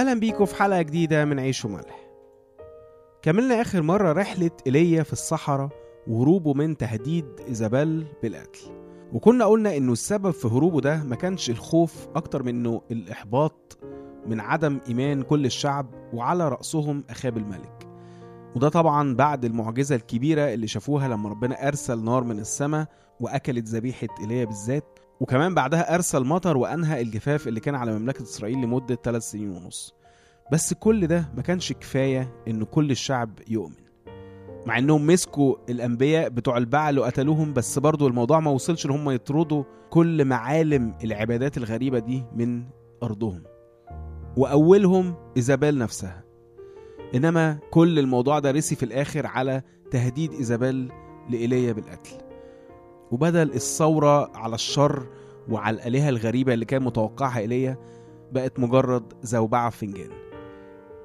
أهلا بيكم في حلقة جديدة من عيش وملح. كملنا آخر مرة رحلة إيليا في الصحراء وهروبه من تهديد إيزابيل بالقتل. وكنا قلنا إنه السبب في هروبه ده ما كانش الخوف أكتر من إنه الإحباط من عدم إيمان كل الشعب وعلى رأسهم أخاب الملك. وده طبعا بعد المعجزة الكبيرة اللي شافوها لما ربنا أرسل نار من السماء وأكلت ذبيحة إيليا بالذات. وكمان بعدها أرسل مطر وأنهى الجفاف اللي كان على مملكة إسرائيل لمدة ثلاث سنين ونص. بس كل ده ما كانش كفاية إن كل الشعب يؤمن. مع إنهم مسكوا الأنبياء بتوع البعل وقتلوهم بس برضو الموضوع ما وصلش إن هم يطردوا كل معالم العبادات الغريبة دي من أرضهم. وأولهم إيزابيل نفسها. إنما كل الموضوع ده رسي في الآخر على تهديد إيزابيل لإيليا بالقتل. وبدل الثورة على الشر وعلى الآلهة الغريبة اللي كان متوقعها إيليا بقت مجرد زوبعة في فنجان.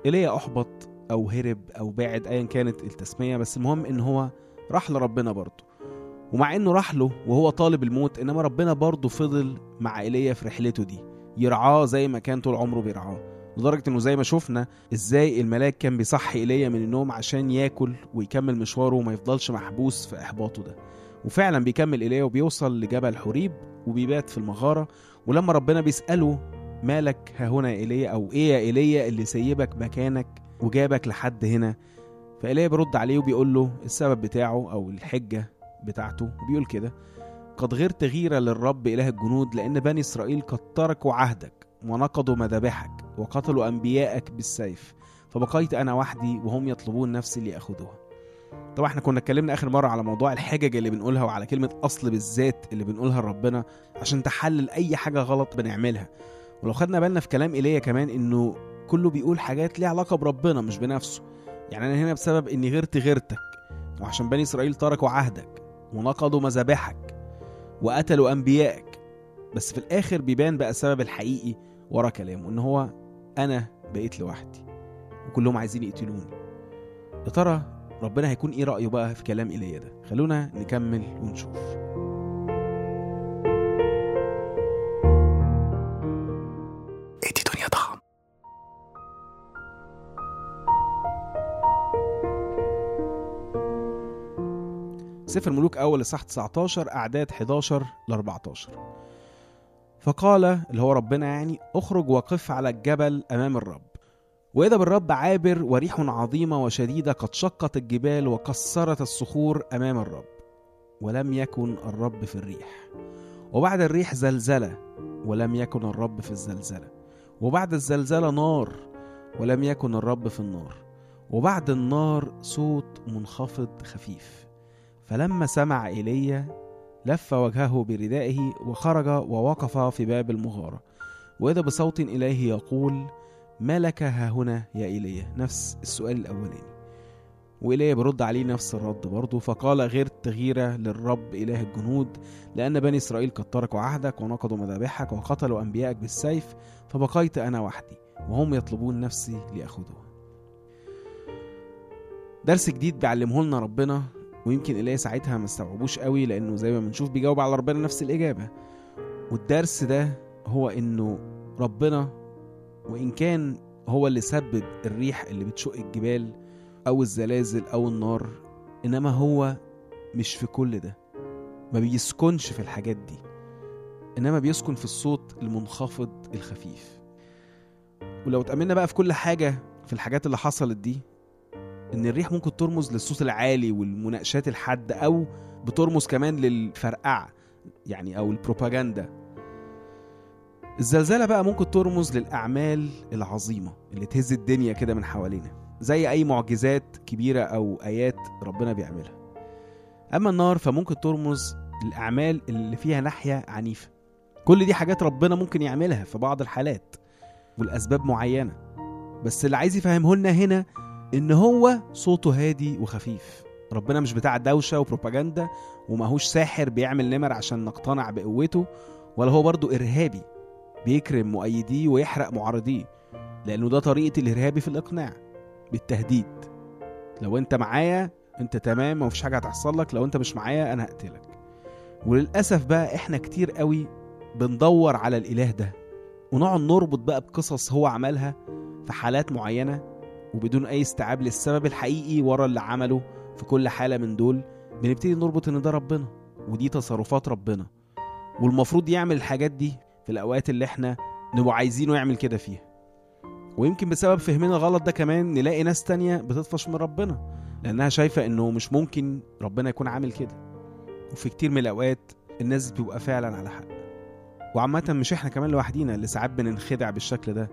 إيليا أحبط أو هرب أو بعد أيا كانت التسمية بس المهم إن هو راح لربنا برضه. ومع إنه راح له وهو طالب الموت إنما ربنا برضه فضل مع إيليا في رحلته دي يرعاه زي ما كان طول عمره بيرعاه. لدرجة إنه زي ما شفنا إزاي الملاك كان بيصحي إيليا من النوم عشان ياكل ويكمل مشواره وما يفضلش محبوس في إحباطه ده. وفعلا بيكمل إيليا وبيوصل لجبل حوريب وبيبات في المغارة. ولما ربنا بيسأله مالك ها هنا يا إيليا أو إيه يا إيليا اللي سيبك مكانك وجابك لحد هنا. فإيليا بيرد عليه وبيقول له السبب بتاعه أو الحجة بتاعته وبيقول كده. قد غرت غيرة للرب إله الجنود لأن بني إسرائيل قد تركوا عهدك ونقضوا مذابحك وقتلوا أنبياءك بالسيف. فبقيت أنا وحدي وهم يطلبون نفسي ليأخذوها. طبعا إحنا كنا اتكلمنا آخر مرة على موضوع الحجج اللي بنقولها وعلى كلمة أصل بالذات اللي بنقولها لربنا عشان تحلل أي حاجة غلط بنعملها. ولو خدنا بالنا في كلام إيليا كمان إنه كله بيقول حاجات ليها علاقة بربنا مش بنفسه. يعني أنا هنا بسبب إني غيرت غيرتك وعشان بني إسرائيل تركوا عهدك ونقضوا مذابحك وقتلوا أنبيائك. بس في الآخر بيبان بقى السبب الحقيقي ورا كلامه إن هو أنا بقيت لوحدي وكلهم عايزين يقتلوني. يا ترى ربنا هيكون إيه رأيه بقى في كلام إيليا ده؟ خلونا نكمل ونشوف. سفر ملوك أول اصحاح 19 أعداد 11 ل 14 فقال اللي هو ربنا يعني أخرج وقف على الجبل أمام الرب. وإذا بالرب عابر وريح عظيمة وشديدة قد شقت الجبال وكسرت الصخور أمام الرب. ولم يكن الرب في الريح. وبعد الريح زلزلة. ولم يكن الرب في الزلزلة. وبعد الزلزلة نار. ولم يكن الرب في النار. وبعد النار صوت منخفض خفيف. فلما سمع إيليا لف وجهه بردائه وخرج ووقف في باب المغارة وإذا بصوت إليه يقول ما لك ها هنا يا إيليا نفس السؤال الأولاني. وإيليا برد عليه نفس الرد برضه فقال غيرت غيرة للرب إله الجنود لأن بني إسرائيل قد تركوا عهدك ونقضوا مذابحك وقتلوا أنبيائك بالسيف فبقيت أنا وحدي وهم يطلبون نفسي ليأخذوها. درس جديد بيعلمه لنا ربنا ويمكن إيليا ساعتها ما استوعبوش قوي لأنه زي ما بنشوف بيجاوب على ربنا نفس الإجابة. والدرس ده هو إنه ربنا وإن كان هو اللي سبب الريح اللي بتشق الجبال أو الزلازل أو النار إنما هو مش في كل ده ما بيسكنش في الحاجات دي إنما بيسكن في الصوت المنخفض الخفيف. ولو اتأملنا بقى في كل حاجة في الحاجات اللي حصلت دي إن الريح ممكن ترمز للصوت العالي والمناقشات الحادة أو بترمز كمان للفرقعة يعني أو البروباجندا الزلزلة بقى ممكن ترمز للأعمال العظيمة اللي تهز الدنيا كده من حوالينا زي أي معجزات كبيرة أو آيات ربنا بيعملها. أما النار فممكن ترمز للأعمال اللي فيها ناحية عنيفة. كل دي حاجات ربنا ممكن يعملها في بعض الحالات والأسباب معينة. بس اللي عايز يفهمه لنا هنا إن هو صوته هادي وخفيف. ربنا مش بتاع دوشة وبروباجندا وماهوش ساحر بيعمل نمر عشان نقتنع بقوته ولا هو برضه إرهابي بيكرم مؤيديه ويحرق معارضيه لأنه ده طريقة الإرهابي في الإقناع بالتهديد. لو أنت معايا أنت تمام ومفيش حاجة هتحصل لك لو أنت مش معايا أنا هقتلك. وللأسف بقى إحنا كتير قوي بندور على الإله ده ونقعد نربط بقى بقصص هو عملها في حالات معينة وبدون أي استيعاب للسبب الحقيقي ورا اللي عمله في كل حالة من دول بنبتدي نربط إن ده ربنا ودي تصرفات ربنا. والمفروض يعمل الحاجات دي في الأوقات اللي إحنا نبقى عايزينه يعمل كده فيها. ويمكن بسبب فهمنا غلط ده كمان نلاقي ناس تانية بتطفش من ربنا لأنها شايفة إنه مش ممكن ربنا يكون عامل كده. وفي كتير من الأوقات الناس بتبقى فعلا على حق. وعامة مش إحنا كمان لوحدينا اللي ساعات بننخدع بالشكل ده.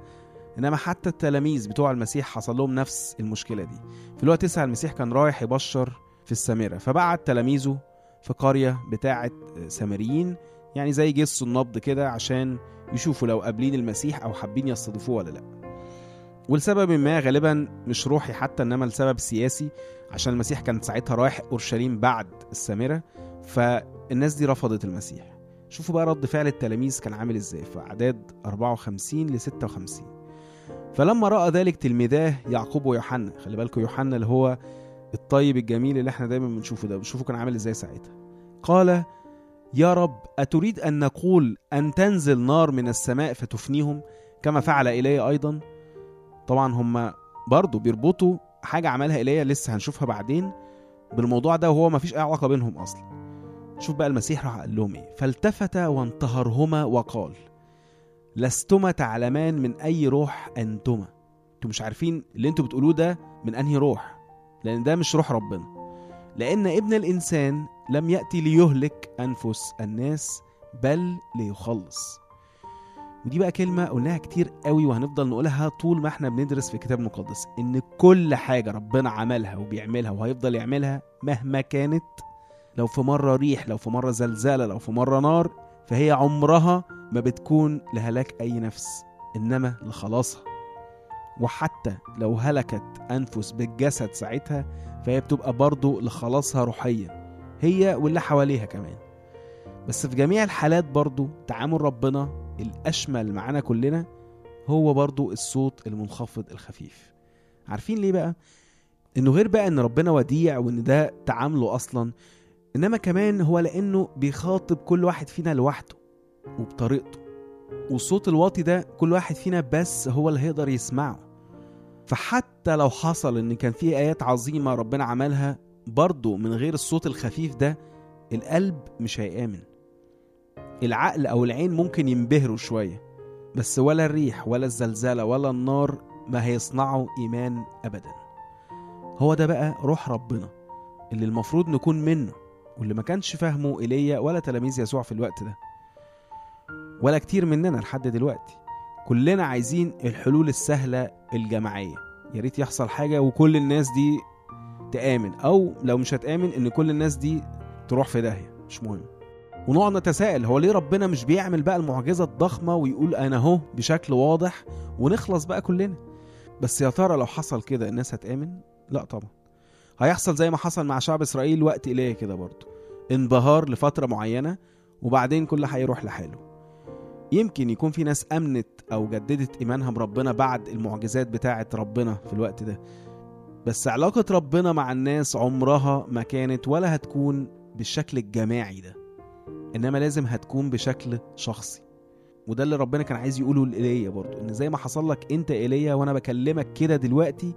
إنما حتى التلاميذ بتوع المسيح حصل لهم نفس المشكلة دي. في الوقت تسعة المسيح كان رايح يبشر في السامره فبعت تلاميذه في قرية بتاعه سامريين يعني زي جسوا النبض كده عشان يشوفوا لو قابلين المسيح أو حابين يستضيفوه ولا لأ. ولسبب ما غالبا مش روحي حتى إنما لسبب سياسي عشان المسيح كان ساعتها رايح أورشليم بعد السامره فالناس دي رفضت المسيح. شوفوا بقى رد فعل التلاميذ كان عامل إزاي في أعداد 54 ل 56 فلما رأى ذلك تلميذاه يعقوب ويوحنا خلي بالكم يوحنا اللي هو الطيب الجميل اللي إحنا دايما بنشوفه ده بنشوفه كان عامل إزاي ساعتها. قال يا رب أتريد أن نقول أن تنزل نار من السماء فتفنيهم؟ كما فعل ايليا أيضا. طبعا هم برضه بيربطوا حاجة عملها ايليا لسه هنشوفها بعدين بالموضوع ده وهو ما فيش أي علاقة بينهم أصلا. شوف بقى المسيح راح قال لهم إيه؟ فالتفت وانتهرهما وقال لستما تعلمان من أي روح أنتما. أنتوا مش عارفين اللي أنتوا بتقولوه ده من أنهي روح لأن ده مش روح ربنا. لأن ابن الإنسان لم يأتي ليهلك أنفس الناس بل ليخلص. ودي بقى كلمة قلناها كتير قوي وهنفضل نقولها طول ما إحنا بندرس في الكتاب المقدس إن كل حاجة ربنا عملها وبيعملها وهيفضل يعملها مهما كانت لو في مرة ريح لو في مرة زلزالة لو في مرة نار فهي عمرها ما بتكون لهلاك أي نفس إنما لخلاصها. وحتى لو هلكت أنفس بالجسد ساعتها فهي بتبقى برضه لخلاصها روحيا. هي واللي حواليها كمان. بس في جميع الحالات برضه تعامل ربنا الأشمل معانا كلنا هو برضه الصوت المنخفض الخفيف. عارفين ليه بقى؟ إنه غير بقى إن ربنا وديع وإن ده تعامله أصلا إنما كمان هو لأنه بيخاطب كل واحد فينا لوحده وبطريقته. والصوت الواطي ده كل واحد فينا بس هو اللي هيقدر يسمعه. فحتى لو حصل إن كان في آيات عظيمة ربنا عملها برضه من غير الصوت الخفيف ده القلب مش هيآمن. العقل أو العين ممكن ينبهروا شوية بس ولا الريح ولا الزلزال ولا النار ما هيصنعوا إيمان ابدا. هو ده بقى روح ربنا اللي المفروض نكون منه. واللي ما كانش فاهمه إيليا ولا تلاميذ يسوع في الوقت ده. ولا كتير مننا لحد دلوقتي. كلنا عايزين الحلول السهلة الجماعية. يا ريت يحصل حاجة وكل الناس دي تآمن. أو لو مش هتآمن إن كل الناس دي تروح في داهية. مش مهم. ونقعد نتساءل هو ليه ربنا مش بيعمل بقى المعجزة الضخمة ويقول أنا أهو بشكل واضح ونخلص بقى كلنا؟ بس يا ترى لو حصل كده الناس هتآمن؟ لا طبعا. هيحصل زي ما حصل مع شعب إسرائيل وقت إيليا كده برضه. انبهار لفترة معينة وبعدين كل هيروح لحاله. يمكن يكون في ناس أمنت أو جددت ايمانها بربنا بعد المعجزات بتاعه ربنا في الوقت ده. بس علاقة ربنا مع الناس عمرها ما كانت ولا هتكون بالشكل الجماعي ده. إنما لازم هتكون بشكل شخصي. وده اللي ربنا كان عايز يقوله لإيليا برضه إن زي ما حصل لك أنت إيليا وأنا بكلمك كده دلوقتي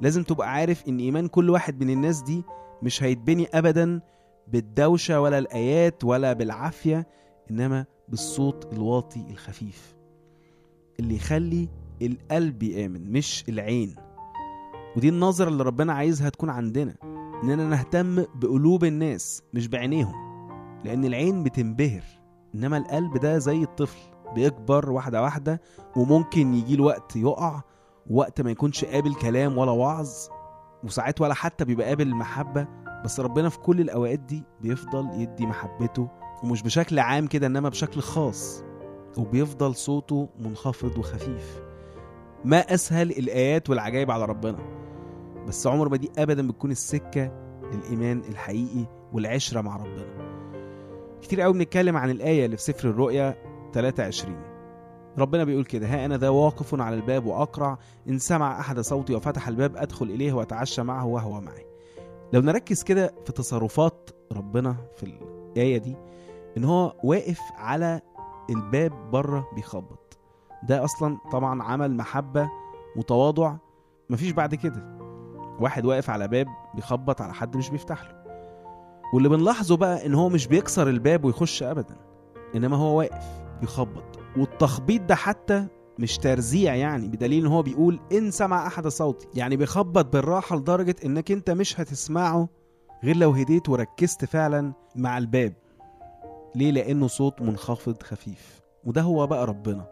لازم تبقى عارف إن إيمان كل واحد من الناس دي مش هيتبني ابدا بالدوشة ولا الآيات ولا بالعافية إنما بالصوت الواطي الخفيف اللي يخلي القلب يآمن مش العين. ودي النظرة اللي ربنا عايزها تكون عندنا إننا نهتم بقلوب الناس مش بعينيهم لأن العين بتنبهر إنما القلب ده زي الطفل بيكبر واحدة واحدة وممكن يجي وقت يقع وقت ما يكونش قابل كلام ولا وعظ وساعات ولا حتى بيبقى قابل المحبة بس ربنا في كل الأوقات دي بيفضل يدي محبته ومش بشكل عام كده إنما بشكل خاص وبيفضل صوته منخفض وخفيف. ما أسهل الآيات والعجائب على ربنا بس عمر ما دي ابدا بتكون السكة للإيمان الحقيقي والعشرة مع ربنا. كتير قوي بنتكلم عن الآية اللي في سفر الرؤيا 23 ربنا بيقول كده ها أنا ذا واقف على الباب وأقرع إن سمع أحد صوتي وفتح الباب أدخل إليه وأتعشى معه وهو معي. لو نركز كده في تصرفات ربنا في الآية دي إن هو واقف على الباب بره بيخبط. ده أصلا طبعا عمل محبة وتواضع مفيش بعد كده. واحد واقف على باب بيخبط على حد مش بيفتح له. واللي بنلاحظه بقى إن هو مش بيكسر الباب ويخش ابدا إنما هو واقف بيخبط. والتخبيط ده حتى مش ترزيع يعني بدليل إن هو بيقول إن سمع أحد صوتي. يعني بيخبط بالراحة لدرجة إنك أنت مش هتسمعه غير لو هديت وركزت فعلا مع الباب. ليه؟ لأنه صوت منخفض خفيف. وده هو بقى ربنا.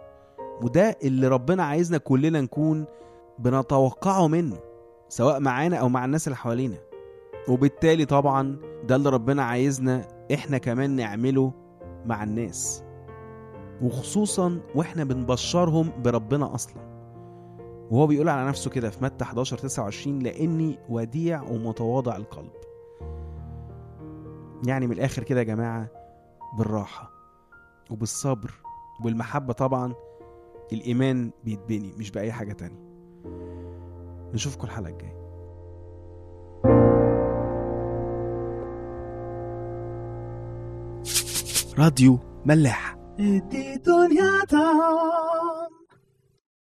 وده اللي ربنا عايزنا كلنا نكون بنتوقعه منه سواء معانا أو مع الناس اللي حوالينا. وبالتالي طبعا ده اللي ربنا عايزنا إحنا كمان نعمله مع الناس. وخصوصا وإحنا بنبشرهم بربنا أصلا. وهو بيقول على نفسه كده في متى 11 29 لأني وديع ومتواضع القلب. يعني من الآخر كده يا جماعة بالراحة وبالصبر وبالمحبه طبعا الإيمان بيتبني مش بأي حاجة تانية. نشوفكم الحلقة الجاية. راديو ملاح. editoriata.